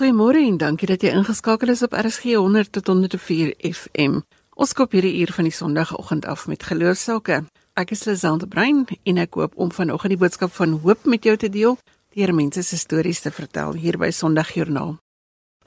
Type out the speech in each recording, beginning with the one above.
Goeiemôre en dankie dat jy ingeskakel is op RSG 100 tot 104 FM. Ons koop hierdie uur van die Sondagoggend af met geloofsake. Ek is Liselde Brein en ek hoop om vanoggend die boodskap van hoop met jou te deel, deur mense se stories te vertel hier by Sondagjoernaal.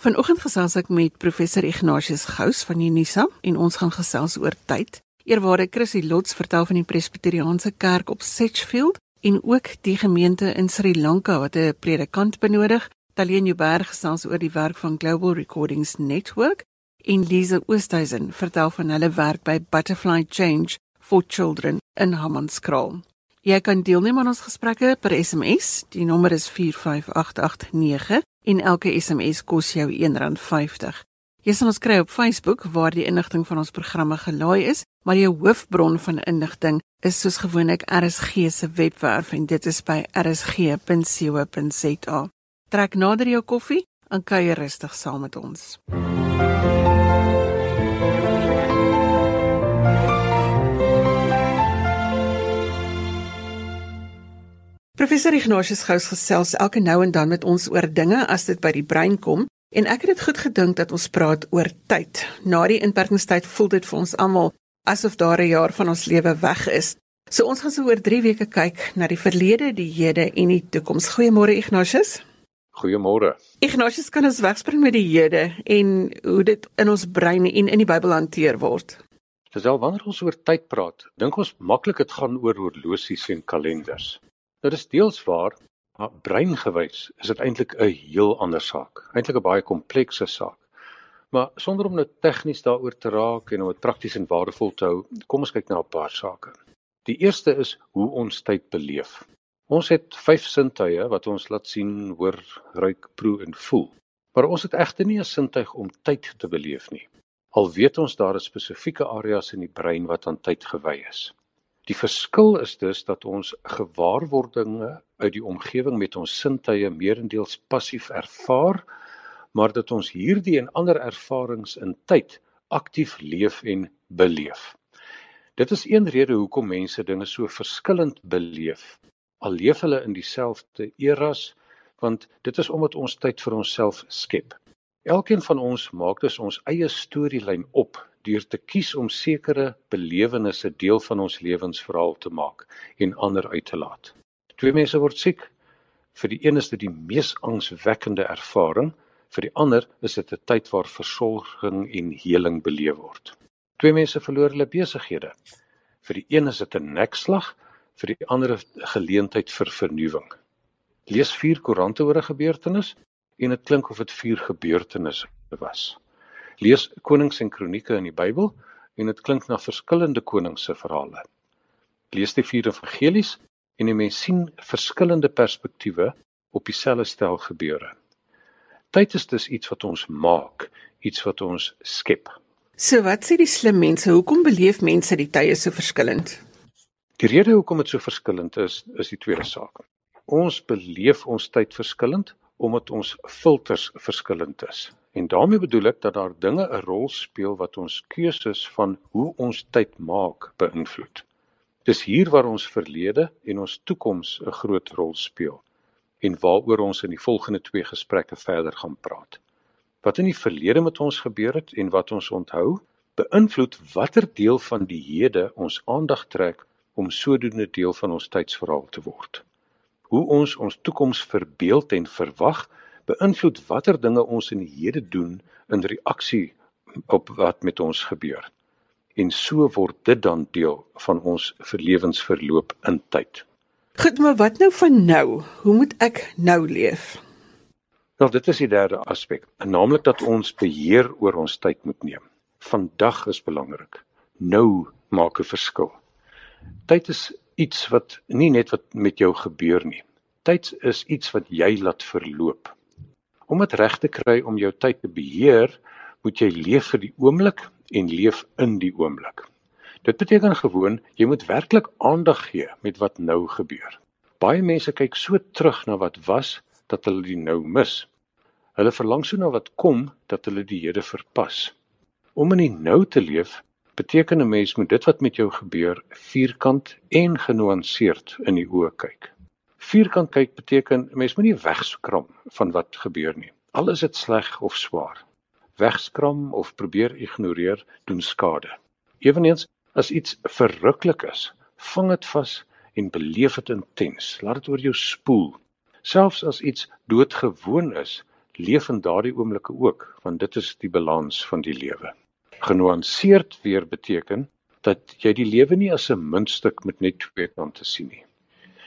Vanoggend gesels ek met professor Ignatius Gous van Unisa en ons gaan gesels oor tyd. Eerwaarde Chrissy Lots vertel van die Presbyteriaanse Kerk op Sedgefield en ook die gemeente in Sri Lanka wat 'n predikant benodig. Talien Jouberg gesels oor die werk van Global Recordings Network en Lise Oosthuizen vertel van hulle werk by Butterfly Change for Children in Hammanskraal. Jy kan deelneem aan ons gesprekke per SMS. Die nommer is 45889 en elke SMS kos jou R1.50. Jy sal ons kry op Facebook waar die inligting van ons programme gelaai is, maar jou hoofbron van inligting is soos gewoonlik RSG se webwerf en dit is by rsg.co.za. Trek nader jou koffie en kuier rustig saam met ons. Professor Ignatius Gous gesels elke nou en dan met ons oor dinge as dit by die brein kom En ek het dit goed gedink dat ons praat oor tyd. Na die inperkingstyd voel dit vir ons almal asof daar 'n jaar van ons lewe weg is. So ons gaan so oor 3 weke kyk na die verlede, die hede en die toekoms. Goeiemôre Ignatius. Goeiemôre. Ignatius kan ons wegspring met die hede en hoe dit in ons brein en in die Bybel hanteer word. Terwyl wanneer ons oor tyd praat, dink ons maklik dit gaan oor horlosies en kalenders. Nou dis deels waar, Maar breingewys is dit eintlik 'n heel ander saak, eintlik 'n baie komplekse saak. Maar sonder om nou tegnies daaroor te raak en om dit prakties en waardevol te hou, kom ons kyk na 'n paar sake. Die eerste is hoe ons tyd beleef. Ons het vyf sintuie wat ons laat sien, hoor, ruik, proe en voel. Maar ons het egter nie 'n sintuig om tyd te beleef nie. Al weet ons daar is spesifieke areas in die brein wat aan tyd gewy is. Die verskil is dus dat ons gewaarwordinge uit die omgewing met ons sintuie meerendeels passief ervaar, maar dat ons hierdie en ander ervarings in tyd aktief leef en beleef. Dit is een rede hoekom mense dinge so verskillend beleef. Al leef hulle in dieselfde eras, want dit is omdat ons tyd vir onsself skep. Elkeen van ons maak dus ons eie storielyn op deur te kies om sekere belewennisse deel van ons lewensverhaal te maak en ander uit te laat. Twee mense word siek. Vir die een is dit die mees angswekkende ervaring, vir die ander is dit 'n tyd waar versorging en heling beleef word. Twee mense verloor hulle besighede. Vir die een is dit 'n nekslag, vir die ander 'n geleentheid vir vernuwing. Lees vier koerante oor 'n gebeurtenis en dit klink of dit vier gebeurtenisse was lees konings en kronieke in die Bybel en dit klink na verskillende konings se verhale. Lees die vier evangelies en jy mens sien verskillende perspektiewe op dieselfde stel gebeure. Tyd is dus iets wat ons maak, iets wat ons skep. So wat sê die slim mense, hoekom beleef mense die tye so verskillend? Die rede hoekom dit so verskillend is, is die tweede saak. Ons beleef ons tyd verskillend omdat ons filters verskillend is. En daarmee bedoel ek dat daar dinge 'n rol speel wat ons keuses van hoe ons tyd maak beïnvloed. Dis hier waar ons verlede en ons toekoms 'n groot rol speel en waaroor ons in die volgende twee gesprekke verder gaan praat. Wat in die verlede met ons gebeur het en wat ons onthou, beïnvloed watter deel van die hede ons aandag trek om sodoende deel van ons tydsverhaal te word. Hoe ons ons toekoms verbeel en verwag, beïnvloed watter dinge ons in die hede doen in reaksie op wat met ons gebeur. En so word dit dan deel van ons verlewensverloop in tyd. Goed, maar wat nou van nou? Hoe moet ek nou leef? Wel, dit is die derde aspek, naamlik dat ons beheer oor ons tyd moet neem. Vandag is belangrik. Nou maak 'n verskil. Tyd is iets wat nie net wat met jou gebeur nie. Tyd is iets wat jy laat verloop. Om dit reg te kry om jou tyd te beheer, moet jy leef vir die oomblik en leef in die oomblik. Dit beteken gewoon jy moet werklik aandag gee met wat nou gebeur. Baie mense kyk so terug na wat was dat hulle die nou mis. Hulle verlang so na wat kom dat hulle die hede verpas. Om in die nou te leef beteken 'n mens moet dit wat met jou gebeur vierkant en genuanceerd in die oë kyk. Vierkant kyk beteken 'n mens moenie wegskram van wat gebeur nie. Al is dit sleg of swaar. Wegskram of probeer ignoreer doen skade. Eweneens as iets verruklik is, vang dit vas en beleef dit intens. Laat dit oor jou spoel. Selfs as iets doodgewoon is, leef in daardie oomblikke ook, want dit is die balans van die lewe. Genuanceerd weer beteken dat jy die lewe nie as 'n muntstuk met net twee kante sien nie.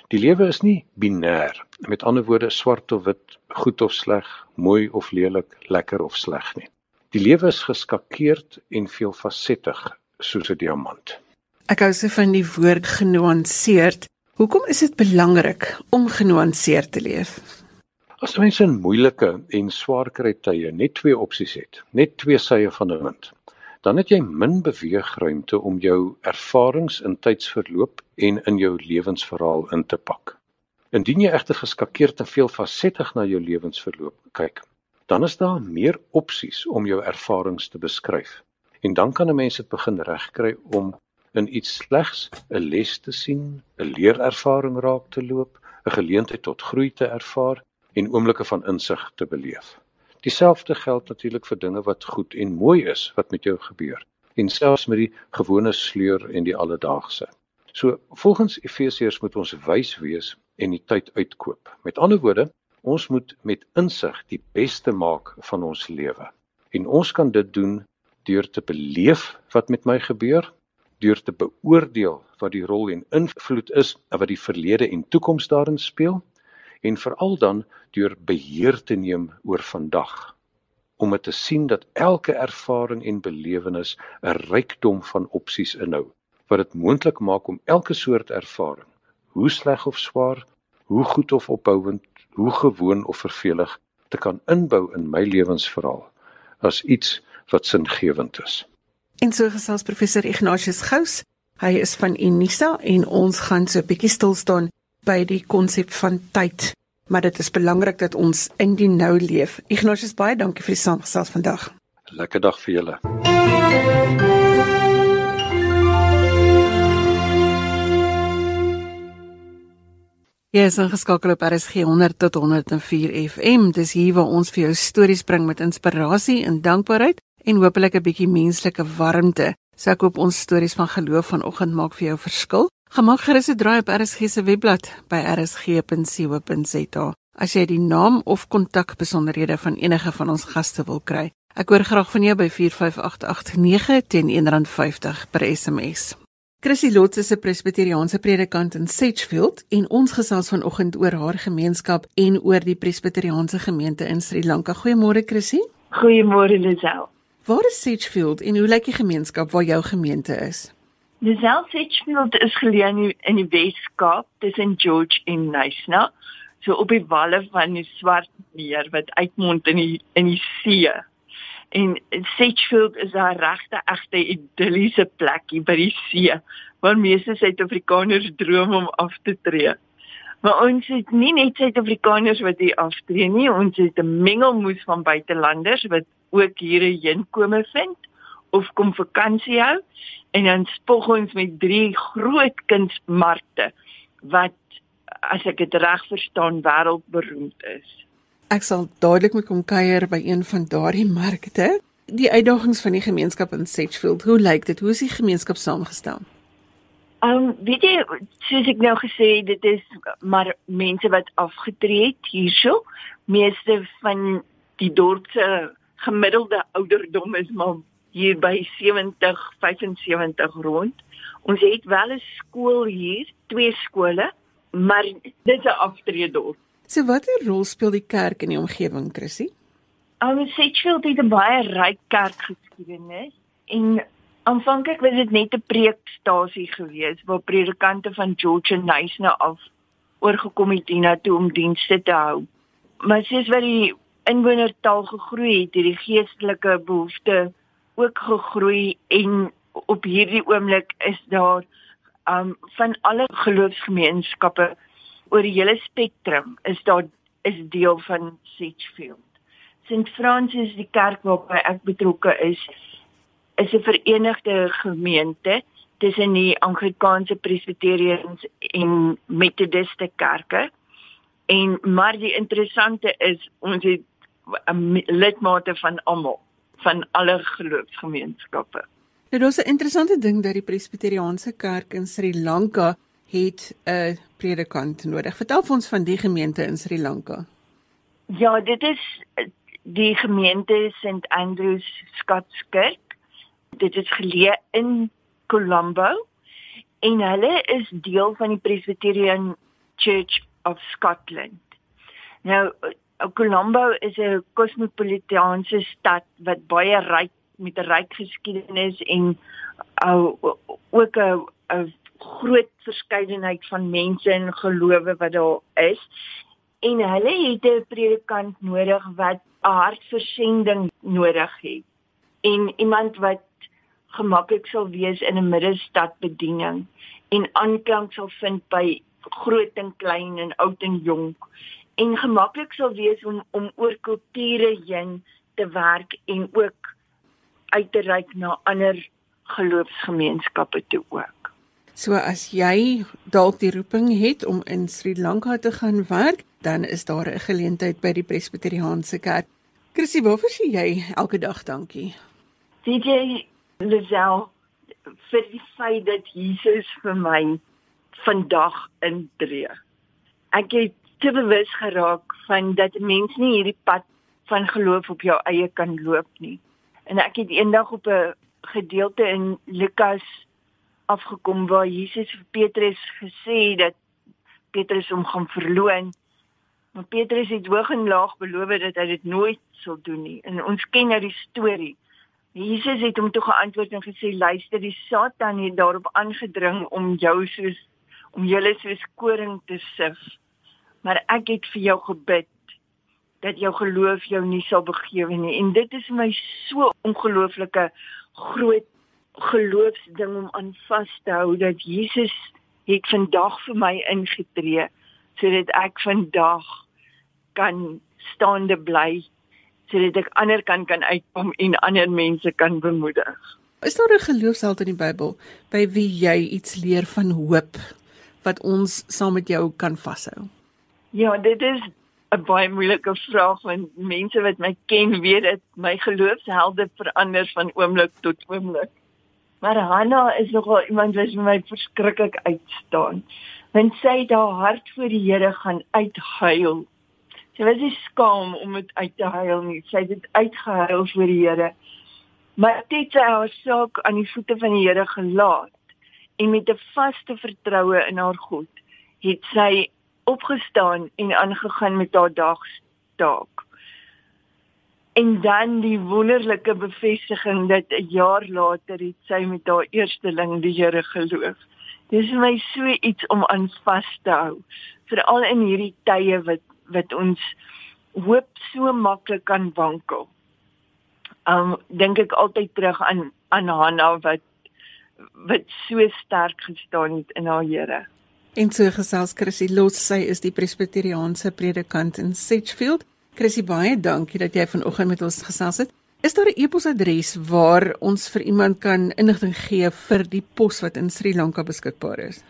Die lewe is nie binêr, met ander woorde swart of wit, goed of sleg, mooi of lelik, lekker of sleg nie. Die lewe is geskakeerd en veelfasettig soos 'n diamant. Ek hou se van die woord genuanceerd. Hoekom is dit belangrik om genuanceerd te leef? As mense in moeilike en swaar kry tye net twee opsies het, net twee sye van 'n munt, dan het jy min beweegruimte om jou ervarings in tydsverloop en in jou lewensverhaal in te pak. Indien jy egter geskakeerd en veelfasettig na jou lewensverloop kyk, dan is daar meer opsies om jou ervarings te beskryf. En dan kan 'n mens dit begin regkry om in iets slegs 'n les te sien, 'n leerervaring raak te loop, 'n geleentheid tot groei te ervaar en oomblikke van insig te beleef. Dieselfde geld natuurlik vir dinge wat goed en mooi is wat met jou gebeur en selfs met die gewone sleur en die alledaagse. So volgens Efesiërs moet ons wys wees en die tyd uitkoop. Met ander woorde, ons moet met insig die beste maak van ons lewe. En ons kan dit doen deur te beleef wat met my gebeur, deur te beoordeel wat die rol en invloed is wat die verlede en toekoms daarin speel en veral dan deur beheer te neem oor vandag om dit te sien dat elke ervaring en belewenis 'n rykdom van opsies inhou wat dit moontlik maak om elke soort ervaring hoe sleg of swaar hoe goed of opbouend hoe gewoon of vervelig te kan inbou in my lewensverhaal as iets wat singewend is. En so gesels professor Ignatius Gous. Hy is van Unisa en ons gaan so 'n bietjie stil staan by die konsep van tyd, maar dit is belangrik dat ons in die nou leef. Ignatius baie dankie vir die saamgesels vandag. Lekker dag vir julle. Ja, ons geskakel op RSG 100 tot 104 FM. Dis hier waar ons vir jou stories bring met inspirasie en dankbaarheid en hopelik 'n bietjie menslike warmte. So ek hoop ons stories van geloof vanoggend maak vir jou verskil. Gemaak gerus 'n draai op RSG se webblad by rsg.co.za. As jy die naam of kontakbesonderhede van enige van ons gaste wil kry, ek hoor graag van jou by 45889 teen R1.50 per SMS. Chrissy Lots is 'n presbiteriaanse predikant in Sedgefield en ons gesels vanoggend oor haar gemeenskap en oor die presbiteriaanse gemeente in Sri Lanka. Goeiemôre Chrissy. Goeiemôre Lisel. Waar is Sedgefield en hoe lyk die gemeenskap waar jou gemeente is? Die Selfsfield is geleë in die, die Weskaap tussen George en Nyasna, so op die walle van die Swart Meer wat uitmond in die in die see. En Sedgefield is 'n regte egte idilliese plekie by die see waar meeste Suid-Afrikaners droom om af te tree. Maar ons het nie net Suid-Afrikaners wat hier aftree nie, ons het 'n mengelmoes van buitelanders wat ook hierheen kome vind of kom vakansie hou en dan spog ons met drie groot kunsmarkte wat as ek dit reg verstaan wêreldberoemd is. Ek sal dadelik moet kom kuier by een van daardie markte. Die uitdagings van die gemeenskap in Sedgefield, hoe lyk dit? Hoe is die gemeenskap saamgestel? Ehm um, weet jy, soos ek nou gesê het, dit is maar mense wat afgetree het hierso. Meeste van die dorp se gemiddelde ouderdom is maar hier by 70 75 rond. Ons het wel 'n skool hier, twee skole, maar dit is 'n aftreedorp. So watter rol speel die kerk in die omgewing, Chrissy? Um, Sedgefield het 'n baie ryk kerkgeskiedenis en aanvanklik was dit net 'n preekstasie geweest waar predikante van George Nice nou af oorgekom het hiernatoe om dienste te hou. Maar sies wat die inwonertal gegroei het, het die geestelike behoeftes ook gegroei en op hierdie oomblik is daar um van alle geloofsgemeenskappe oor die hele spektrum is daar is deel van Sedgefield. St. Francis die kerk waarby ek betrokke is is 'n verenigde gemeente tussen die Anglikaanse Presbyterians en Methodiste kerke. En maar die interessante is ons het um, lidmate van almal van alle geloofsgemeenskappe. Nou daar's 'n interessante ding dat die Presbyteriaanse Kerk in Sri Lanka het 'n predikant nodig. Vertel vir ons van die gemeente in Sri Lanka. Ja, dit is die gemeente St Andrews Skotskerk. Dit is geleë in Colombo en hulle is deel van die Presbyterian Church of Scotland. Nou Colombo is 'n kosmopolitaanse stad wat baie ryk met 'n ryk geskiedenis en ook 'n 'n groot verskeidenheid van mense en gelowe wat daar is. En hulle het 'n predikant nodig wat 'n hartversending nodig het. En iemand wat gemaklik sal wees in 'n middestad bediening en aanklank sal vind by groot en klein en oud en jonk en gemaklik sal wees om om oor kulture heen te werk en ook uit te reik na ander geloofsgemeenskappe toe ook. So as jy dalk die roeping het om in Sri Lanka te gaan werk, dan is daar 'n geleentheid by die Presbyteriaanse Kerk. Chrissy, waarvoor sê jy elke dag dankie? DJ Lisel vir die feit dat Jesus vir my vandag intree. Ek het te bewus geraak van dat 'n mens nie hierdie pad van geloof op jou eie kan loop nie. En ek het eendag op 'n gedeelte in Lukas afgekom waar Jesus vir Petrus gesê het dat Petrus hom gaan verloon. Maar Petrus het hoog en laag beloof dat hy dit nooit sal doen nie. En ons ken nou die storie. Jesus het hom toe geantwoord en gesê: "Luister, die Satan het daarop aangedring om jou soos om julle soos koring te sif." Maar ek het vir jou gebid dat jou geloof jou nie sal begewe nie en dit is my so ongelooflike groot geloofsding om aan vas te hou dat Jesus het vandag vir my ingetree sodat ek vandag kan staande bly sodat ek ander kan kan uitkom en ander mense kan bemoedig. Is daar 'n geloofsheld in die Bybel by wie jy iets leer van hoop wat ons saam met jou kan vashou? Ja, dit is 'n baie moeilike vraag want mense wat my ken weet dat my geloofshelde verander van oomblik tot oomblik. Maar Hanna is nogal iemand wat vir my verskriklik uitstaan. Want sy het haar hart voor die Here gaan uithuil. Sy was nie skaam om dit uit te huil nie. Sy het dit uitgehuil voor die Here. Maar dit sy haar saak aan die voete van die Here gelaat en met 'n vaste vertroue in haar God het sy opgestaan en aangegaan met haar dagstaak. En dan die wonderlike bevestiging dat 'n jaar later het sy met haar eersteling die Here geloof. Dis vir my so iets om aan vas te hou, veral in hierdie tye wat wat ons hoop so maklik kan wankel. Um dink ek altyd terug aan aan Hanna wat wat so sterk gestaan het in haar Here. En so gesels Chrissy Los, sy is die presbiteriaanse predikant in Sedgefield. Chrissy, baie dankie dat jy vanoggend met ons gesels het. Is daar 'n e-posadres waar ons vir iemand kan inligting gee vir die pos wat in Sri Lanka beskikbaar is?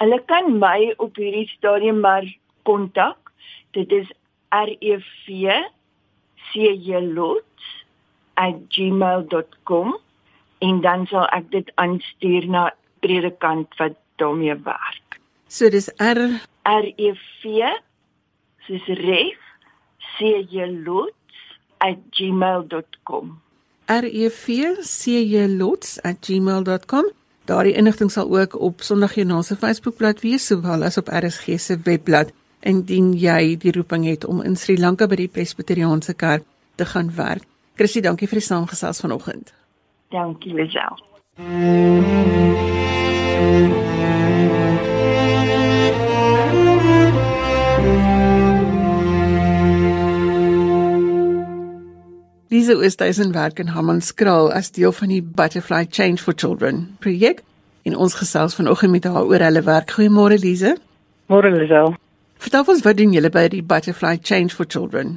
Hulle kan my op hierdie stadium maar kontak. Dit is revcjlots@gmail.com en dan sal ek dit aanstuur na predikant wat daarmee werk. So dis R R E V soos ref C J Lots @gmail.com. R E V C J Lots @gmail.com. Daardie inligting sal ook op Sondagjoernaal se Facebookblad wees sowel as op RSG se webblad indien jy die roeping het om in Sri Lanka by die Presbyteriaanse Kerk te gaan werk. Chrissy, dankie vir die saamgesels vanoggend. Dankie, Lisel. Lise Oosthuizen werk in Hammanskraal as deel van die Butterfly Change for Children projek. En ons gesels vanoggend met haar oor hulle werk. Goeiemôre Lise. Môre Lisel. Vertel ons wat doen julle by die Butterfly Change for Children?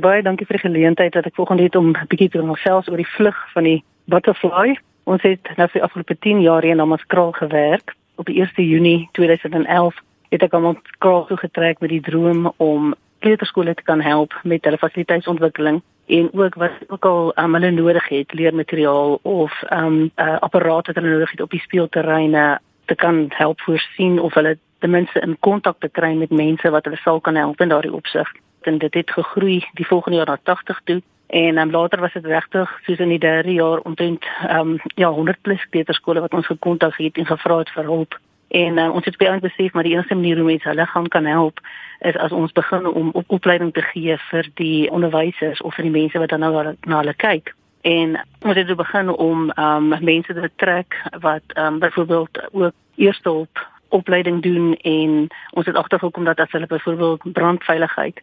Baie dankie vir die geleentheid dat ek volgende het om 'n bietjie te gesels oor die vlug van die butterfly. Ons het nou vir die afgelope 10 jaar hier in Hammanskraal gewerk. Op die 1 Junie 2011 het ek aan ons kraal toe getrek met die droom om kleuterskole te kan help met hulle fasiliteitsontwikkeling en ook wat ook al um, hulle nodig het, leermateriaal of ehm um, uh, apparate wat hulle nodig het op die speelterreine te kan help voorsien of hulle ten minste in kontak te kry met mense wat hulle sal kan help in daardie opsig. En dit het gegroei die volgende jaar na 80 toe en um, later was dit regtig soos in die derde jaar omtrent ehm um, ja 100 plus kleuterskole wat ons gekontak het en gevra het vir hulp. En uh, ons het baie besef maar die enigste manier hoe mense hulle gaan kan help is as ons begin om op opleiding te gee vir die onderwysers of vir die mense wat dan nou na hulle kyk. En ons het begin om um mense te trek wat um byvoorbeeld ook eerste hulp opleiding doen en ons het agtergekom dat as hulle byvoorbeeld brandveiligheid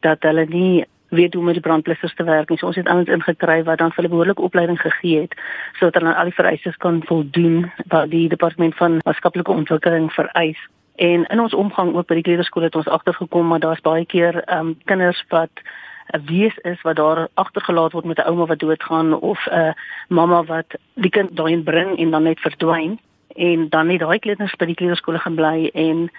dat hulle nie weet hoe om met die brandblussers te werk nie. So ons het ouens ingekry wat dan vir hulle behoorlike opleiding gegee het sodat hulle aan al die vereistes kan voldoen wat die departement van maatskaplike ontwikkeling vereis. En in ons omgang ook by die kleuterskool het ons agtergekom maar daar's baie keer ehm um, kinders wat 'n wees is wat daar agtergelaat word met 'n ouma wat doodgaan of 'n mamma wat die kind daarin bring en dan net verdwyn en dan net daai kleuters by die kleuterskool gaan bly en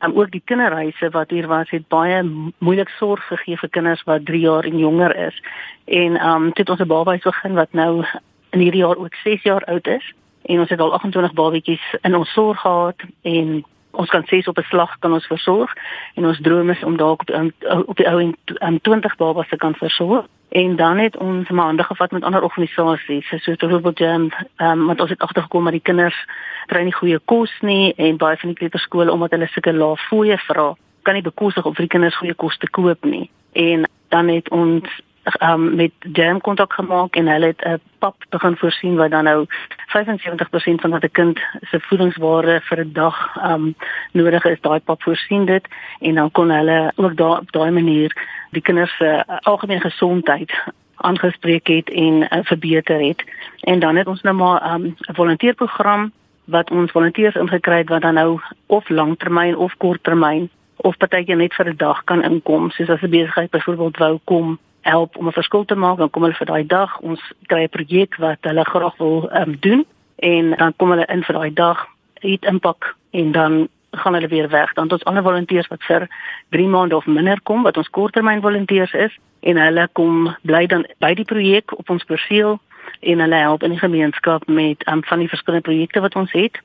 um, ook die kinderhuise wat hier was het baie moeilik sorg gegee vir kinders wat 3 jaar en jonger is. En um, dit ons 'n babahuis begin wat nou in hierdie jaar ook 6 jaar oud is en ons het al 28 babatjies in ons sorg gehad en ons kan ses op 'n slag kan ons versorg en ons droom is om dalk op um, op die ou en um, 20 babas te kan versorg en dan het ons maande gevat met ander organisasies soos byvoorbeeld ehm um, want ons het agtergekom dat die kinders kry nie goeie kos nie en baie van die kleuterskole omdat hulle sulke lae fooie vra kan nie bekostig om vir die kinders goeie kos te koop nie. En dan het ons um, met Jam kontak gemaak en hulle het 'n pap begin voorsien wat dan nou 75% van wat 'n kind se voedingsware vir 'n dag um nodig is, daai pap voorsien dit en dan kon hulle ook daar op daai manier die kinders se uh, algemene gesondheid aangespreek het en uh, verbeter het. En dan het ons nou maar um, 'n um, volunteerprogram wat ons volonteërs ingekry het wat dan nou of langtermyn of korttermyn of partykeer net vir 'n dag kan inkom, soos as 'n besigheid byvoorbeeld wou kom help om 'n verskil te maak, dan kom hulle vir daai dag. Ons kry 'n projek wat hulle graag wil um, doen en dan kom hulle in vir daai dag, eet impak en dan gaan hulle weer weg. Dan het ons ander volonteërs wat vir 3 maande of minder kom wat ons korttermyn volonteërs is en hulle kom bly dan by die projek op ons perseel en hulle help in die gemeenskap met um, van die verskillende projekte wat ons het.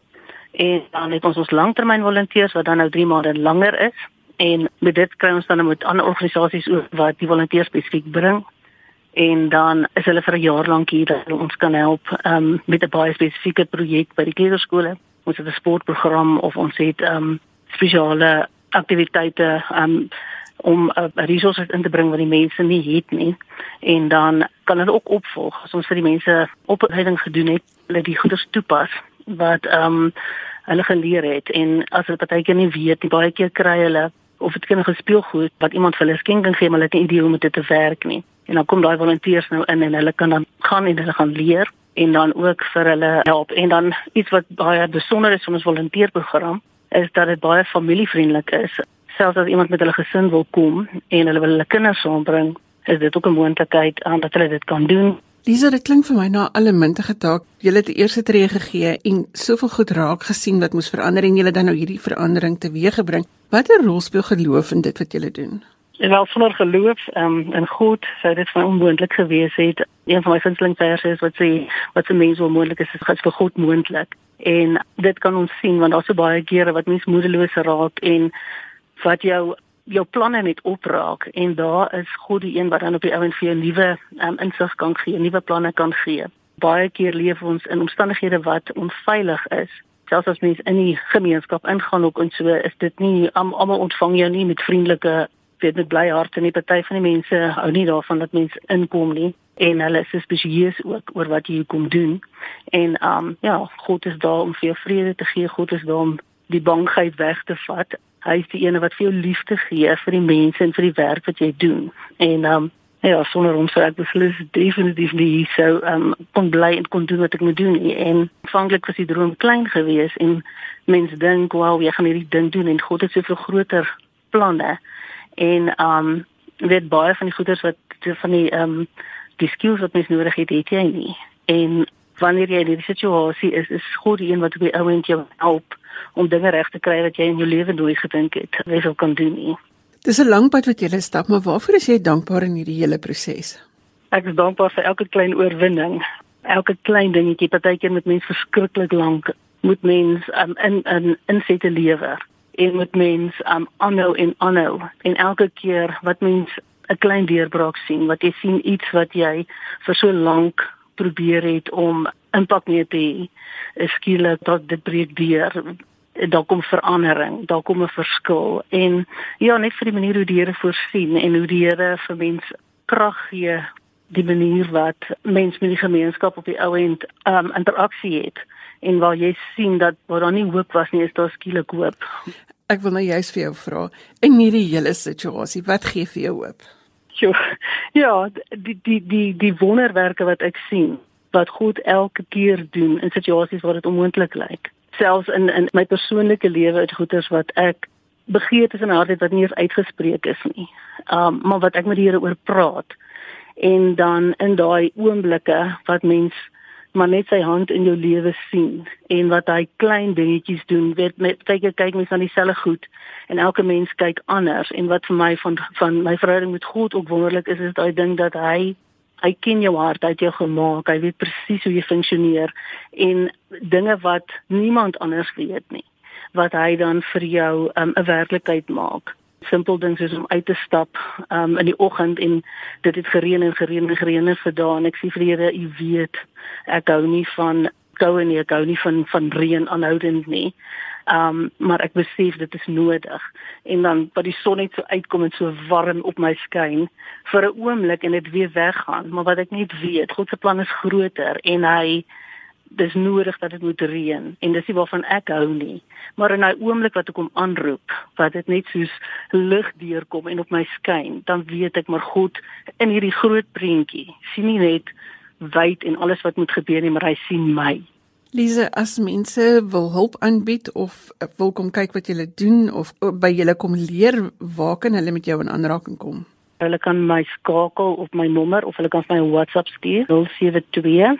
En dan het ons ons langtermyn volonteërs wat dan nou 3 maande langer is en met dit kry ons dan met ander organisasies ook wat die volonteërs spesifiek bring. En dan is hulle vir 'n jaar lank hier dat ons kan help um, met 'n baie spesifieke projek by die kleuterskole. Ons het 'n sportprogram of ons het um, spesiale aktiwiteite um, om 'n uh, resources in te bring wat die mense nie het nie. En dan kan hulle ook opvolg. As ons vir die mense opleiding gedoen het, hulle die goeders toepas wat ehm um, hulle geleer het. En as hulle partykeer nie weet nie, baie keer kry hulle of dit kan gespeel goed wat iemand vir hulle skenking gee maar hulle het nie idee hoe om dit te werk nie. En dan kom daai volonteërs nou in en hulle kan dan gaan en hulle gaan leer en dan ook vir hulle help. En dan iets wat baie besonder is van ons volonteerprogram is dat dit baie familievriendelik is. Selfs as iemand met hulle gesin wil kom en hulle wil hulle kinders saambring, is dit ook 'n moontlikheid aan dat hulle dit kan doen. Lisa, dit klink vir my na alle muntige taak. Jy het die eerste tree gegee en soveel goed raak gesien wat moes verander en jy het dan nou hierdie verandering teweeggebring. Watter rol speel geloof in dit wat jy doen? En wel sonder geloof um, in God sou dit van onmoontlik gewees het. Een van my gunsteling verse is wat sê wat se mens onmoontlik is, is vir God moontlik. En dit kan ons sien want daar's so baie kere wat mens moedeloos raak en wat jou jou planne net opraak en daar is God die een wat dan op die ouend vir jou nuwe um, insig kan gee, nuwe planne kan gee. Baie keer leef ons in omstandighede wat onveilig is. Selfs as mens in die gemeenskap ingaan ook en so is dit nie almal ontvang jou nie met vriendelike weet met bly harte nie. Party van die mense hou nie daarvan dat mense inkom nie en hulle is spesieus ook oor wat jy kom doen. En um ja God is daar om vir jou vrede te gee. God is daar om die bangheid weg te vat hy is die een wat vir jou liefde gee vir die mense en vir die werk wat jy doen en um ja, sonder hom sou ek beslis definitief nie hier sou um, kon bly en kon doen wat ek moet doen nie. En aanvanklik was die droom klein geweest en mense dink, "Wow, jy gaan hierdie ding doen en God het soveel groter planne." En um weet baie van die goeders wat van die um die skills wat mens nodig het, het jy nie. En wanneer jy in hierdie situasie is, is God die een wat op die ouend jou help om dinge reg te kry wat jy in jou lewe nooit gedink het jy sou kan doen nie. Dis 'n lang pad wat jy stap, maar waarvoor is jy dankbaar in hierdie hele proses? Ek is dankbaar vir elke klein oorwinning, elke klein dingetjie. Partykeer met mense verskriklik lank moet mens um, in in insette lewer en moet mens um aanhou en aanhou en elke keer wat mens 'n klein deurbraak sien wat jy sien iets wat jy vir so lank probeer het om impak mee te hê skielik dat dit breek deur daar kom verandering daar kom 'n verskil en ja net vir die manier hoe die Here voorsien en hoe die Here vir mense krag gee die manier wat mens met die gemeenskap op die ou end um interaksie het en waar jy sien dat waar daar nie hoop was nie, is daar skielik hoop. Ek wil nou juist vir jou vra in hierdie hele situasie, wat gee vir jou hoop? Jo, ja, die die die die wonderwerke wat ek sien wat God elke keer doen in situasies waar dit onmoontlik lyk. Selfs in in my persoonlike lewe het goeters wat ek begeertes in my hart het wat nie eens uitgespreek is nie. Um maar wat ek met die Here oor praat en dan in daai oomblikke wat mens maar net sy hand in jou lewe sien. En wat hy klein dingetjies doen weet met kyk kyk mens aan dieselfde goed en elke mens kyk anders. En wat vir my van van my verhouding met God ook wonderlik is is daai ding dat hy hy ken jou hart uit jou gemaak hy weet presies hoe jy funksioneer en dinge wat niemand anders weet nie wat hy dan vir jou um, 'n um, werklikheid maak simpel ding soos om uit te stap um, in die oggend en dit het gereën en gereën en gereën vir dae en ek sê vir die Here u weet ek hou nie van koue nie ek hou nie van van reën aanhoudend nie. Um, maar ek besef dit is nodig. En dan wat die son net so uitkom en so warm op my skyn vir 'n oomblik en dit weer weggaan. Maar wat ek net weet God se plan is groter en hy dis nodig dat dit moet reën en dis nie waarvan ek hou nie. Maar in 'n oomblik wat ek hom aanroep wat dit net soos lig deurkom en op my skyn dan weet ek maar God in hierdie groot prentjie sien nie net wyd en alles wat moet gebeur nie maar hy sien my. Lise as mense wil hulp aanbied of wil kom kyk wat jy doen of by julle kom leer waar kan hulle met jou in aanraking kom? Hulle kan my skakel op my nommer of hulle kan my WhatsApp stuur 072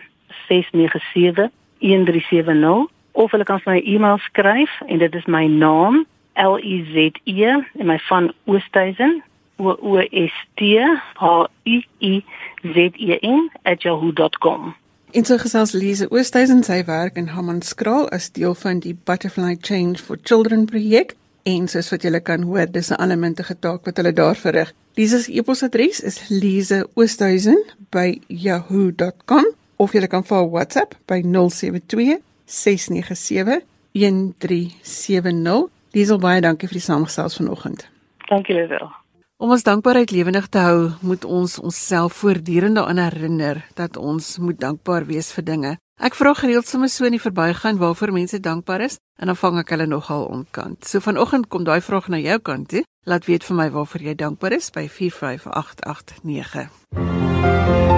of hulle kan my e-mail skryf en dit is my naam L E Z E en my van Oosthuizen O O S T H U I Z E N @yahoo.com. In so gesels Lise Oosthuizen sy werk in Hammanskraal as deel van die Butterfly Change for Children projek en soos wat julle kan hoor dis 'n allemintige taak wat hulle daar verrig. Lise se e-posadres is liseoosthuizen@yahoo.com of jy kan vir WhatsApp by 072 697 1370. Diesel baie dankie vir die samestelling vanoggend. Dankie wel. Om ons dankbaarheid lewendig te hou, moet ons onsself voortdurend daaraan herinner dat ons moet dankbaar wees vir dinge. Ek vra gereeld sommer so in die verbygaan waarvoor mense dankbaar is en dan vang ek hulle nogal onkant. So vanoggend kom daai vraag na jou kant toe. Laat weet vir my waarvoor jy dankbaar is by 45889.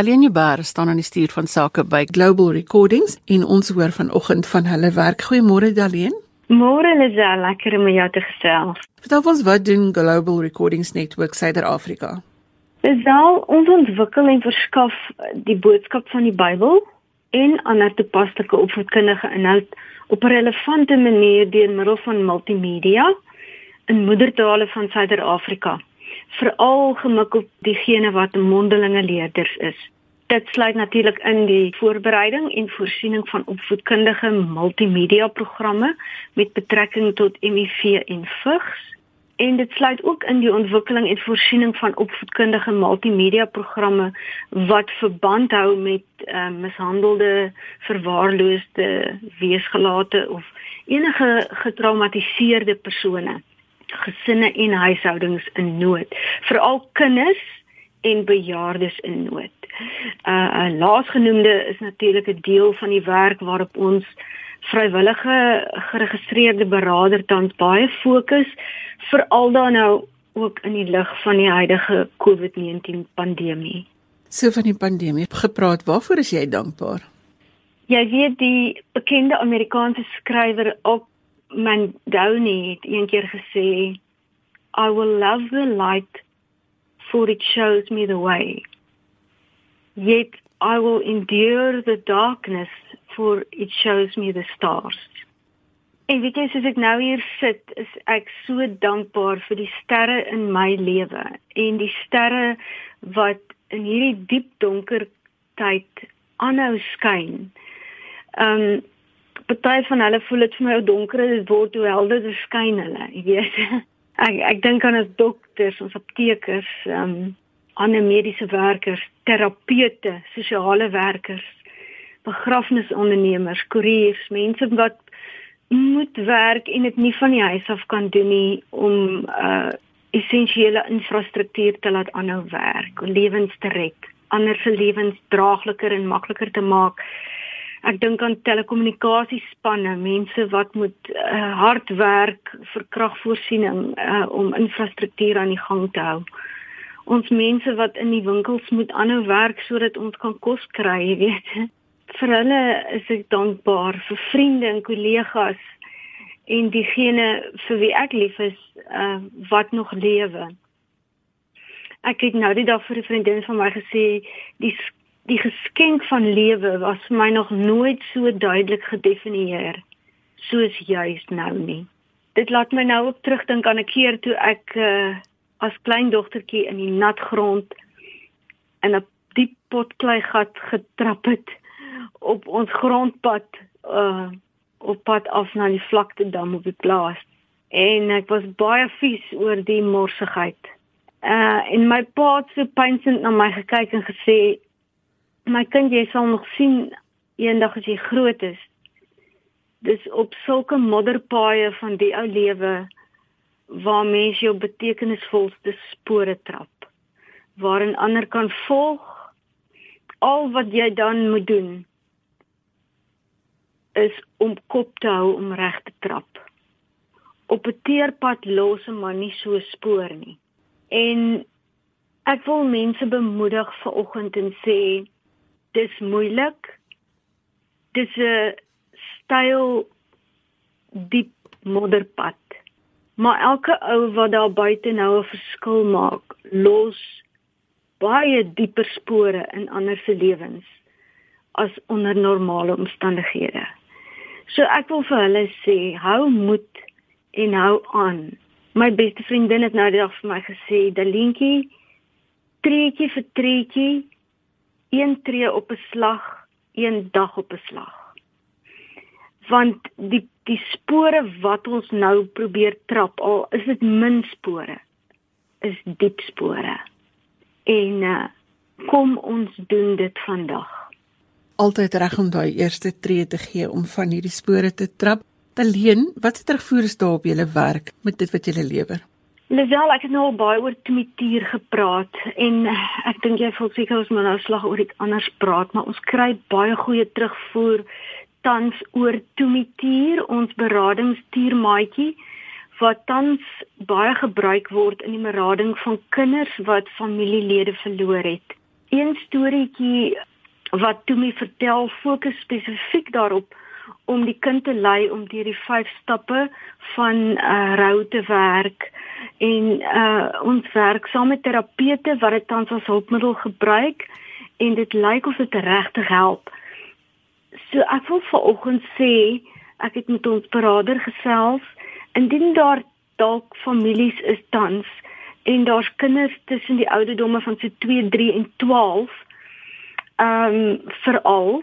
Dalienne Bar staan aan die stuur van sake by Global Recordings en ons hoor vanoggend van hulle werk. Goeiemôre Dalienne. Môre Lisa, lekker om jou te gesels. Vertel ons wat doen Global Recordings Network Suid-Afrika? Wel, ons ontwikkel en verskaf die boodskap van die Bybel en ander toepaslike opvoedkundige inhoud op 'n relevante manier deur middel van multimedia in moedertale van Suid-Afrika veral gemik op diegene wat mondelinge leerders is. Dit sluit natuurlik in die voorbereiding en voorsiening van opvoedkundige multimedia programme met betrekking tot HIV en vigs en dit sluit ook in die ontwikkeling en voorsiening van opvoedkundige multimedia programme wat verband hou met uh, mishandelde, verwaarloosde, weesgelate of enige getraumatiseerde persone gesinne en huishoudings in nood, veral kinders en bejaardes in nood. Uh, uh laasgenoemde is natuurlik 'n deel van die werk waarop ons vrywillige geregistreerde beraader tans baie fokus veral dan nou ook in die lig van die huidige COVID-19 pandemie. So van die pandemie gepraat, waarvoor is jy dankbaar? Jy weet die bekende Amerikaanse skrywer op Mandoni het een keer gesê I will love the light for it shows me the way. yet I will endure the darkness for it shows me the stars. En weet jy as ek nou hier sit, is ek so dankbaar vir die sterre in my lewe en die sterre wat in hierdie diep donker tyd aanhou skyn. Um party van hulle voel dit vir my donker dit word hoe helder dit skyn hulle, jy weet. Ek ek dink aan ons dokters, ons aptekers, um ander mediese werkers, terapeute, sosiale werkers, begrafnisondernemers, koeriers, mense wat moet werk en dit nie van die huis af kan doen nie om uh essensiële infrastruktuur te laat aanhou werk, om lewens te red, ander se lewens draagliker en makliker te maak. Ek dink aan telekommunikasiespanne, mense wat moet uh, hard werk vir kragvoorsiening uh, om infrastruktuur aan die gang te hou. Ons mense wat in die winkels moet aanhou werk sodat ons kan kos kry, jy weet vir hulle is ek dankbaar vir vriende en kollegas en diegene vir wie ek lief is uh, wat nog lewe. Ek het nou die dag vir 'n vriendin van my gesê die die geskenk van lewe was vir my nog nooit so duidelik gedefinieer soos juist nou nie. Dit laat my nou op terugdink aan 'n keer toe ek uh, as klein dogtertjie in die nat grond in 'n diep potklei gat getrap het op ons grondpad uh op pad af na die vlakte dam op die plaas en ek was baie vies oor die morsigheid. Uh en my pa het so pynsend na my gekyk en gesê my kind jy sal nog sien eendag as jy groot is. Dis op sulke modderpaaie van die ou lewe waar mense jou betekenisvolste spore trap waarin ander kan volg al wat jy dan moet doen is om kop te hou om reg te trap. Op 'n teerpad los 'n man nie so spoor nie. En ek wil mense bemoedig vanoggend en sê dis moeilik. Dis 'n styl diep modderpad. Maar elke ou wat daar buite nou 'n verskil maak, los baie dieper spore in ander se lewens as onder normale omstandighede. So ek wil vir hulle sê, hou moed en hou aan. My beste vriendin het nou die dag vir my gesê, "Dalientjie, treetjie vir treetjie, een tree op 'n slag, een dag op 'n slag." Want die die spore wat ons nou probeer trap, al is dit min spore, is diep spore. En uh, kom ons doen dit vandag altyd reg om daai eerste tree te gee om van hierdie spore te trap. Alleen, wat se terugvoer is daar op julle werk met dit wat julle lewer? Lisel, ek het nou al baie oor timituur gepraat en ek dink jy voel seker ons moet nou slag oor iets anders praat, maar ons kry baie goeie terugvoer tans oor timituur, ons beradingstuurmaatjie wat tans baie gebruik word in die berading van kinders wat familielede verloor het. Een storieetjie wat my vertel fokus spesifiek daarop om die kind te lei om deur die vyf stappe van uh rou te werk en uh ons werk saam met terapeute wat dit tans as hulpmiddel gebruik en dit lyk of dit regtig help. So ek wil vanoggend sê ek het met ons berader gesels indien daar dalk families is tans en daar's kinders tussen die ouderdomme van so 2, 3 en 12 ehm um, veral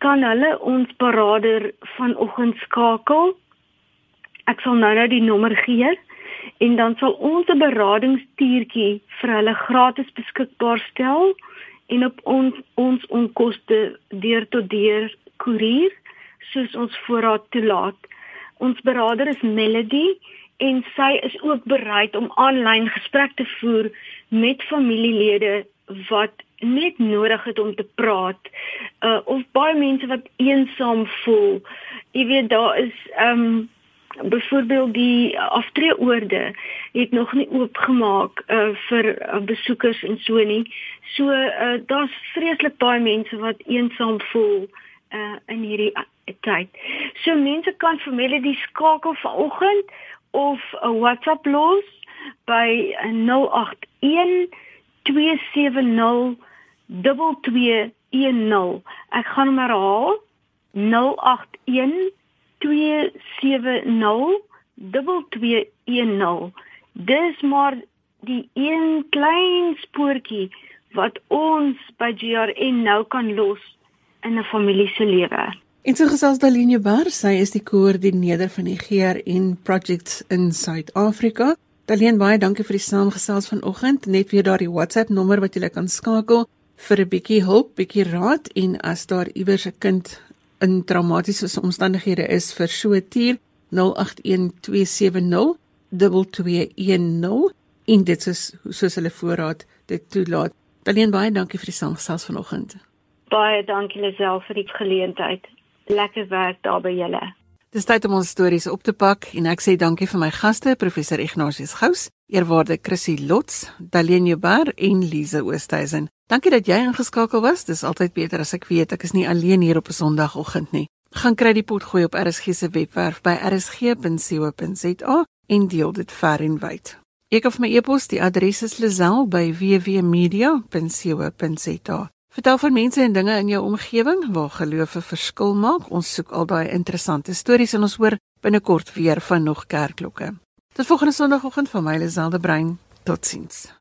kan hulle ons berader vanoggend skakel. Ek sal nou nou die nommer gee en dan sal ons 'n beradingstuurtjie vir hulle gratis beskikbaar stel en op ons ons onkoste deur tot deur koerier soos ons voorraad toelaat. Ons berader is Melody en sy is ook bereid om aanlyn gesprek te voer met familielede wat net nodig het om te praat uh of baie mense wat eensaam voel. Jy weet daar is ehm um, byvoorbeeld die aftreeorde het nog nie oopgemaak uh vir uh, besoekers en so nie. So uh daar's vreeslik baie mense wat eensaam voel uh in hierdie uh, tyd. So mense kan vir Melody skakel vanoggend of 'n WhatsApp los by 081 270 2210. Ek gaan hom herhaal. 081 270 2210. Dis maar die een klein spoortjie wat ons by GRN nou kan los in 'n familie se lewe. En so gesels Daline Bar, sy is die koördineerder van die GRN Projects in Suid-Afrika. Daline, baie dankie vir die saamgesels vanoggend. Net weer daardie WhatsApp nommer wat jy kan skakel vir 'n bietjie hulp, bietjie raad en as daar iewers 'n kind in traumatiese omstandighede is vir so 'n tier 081270 2210 en dit is soos hulle voorraad dit toelaat. Alleen baie dankie vir die saamgesels vanoggend. Baie dankie Lisel vir die geleentheid. Lekker werk daar by julle. Dis tyd om ons stories op te pak en ek sê dankie vir my gaste professor Ignatius Gous, eerwaarde Chrissy Lots, Daleen Joubert en Lize Oosthuizen. Dankie dat jy ingeskakel was. Dis altyd beter as ek weet ek is nie alleen hier op 'n Sondagoggend nie. Gaan kry die pot gooi op RSG se webwerf by rsg.co.za en deel dit ver en wyd. Ek het my e-pos, die adres is lazel@wwmedia.co.za. Vertel van mense en dinge in jou omgewing waar geloof 'n verskil maak. Ons soek al daai interessante stories en ons hoor binnekort weer van nog kerkklokke. Tot volgende Sondagoggend van my Lazelde Brein. Totsiens.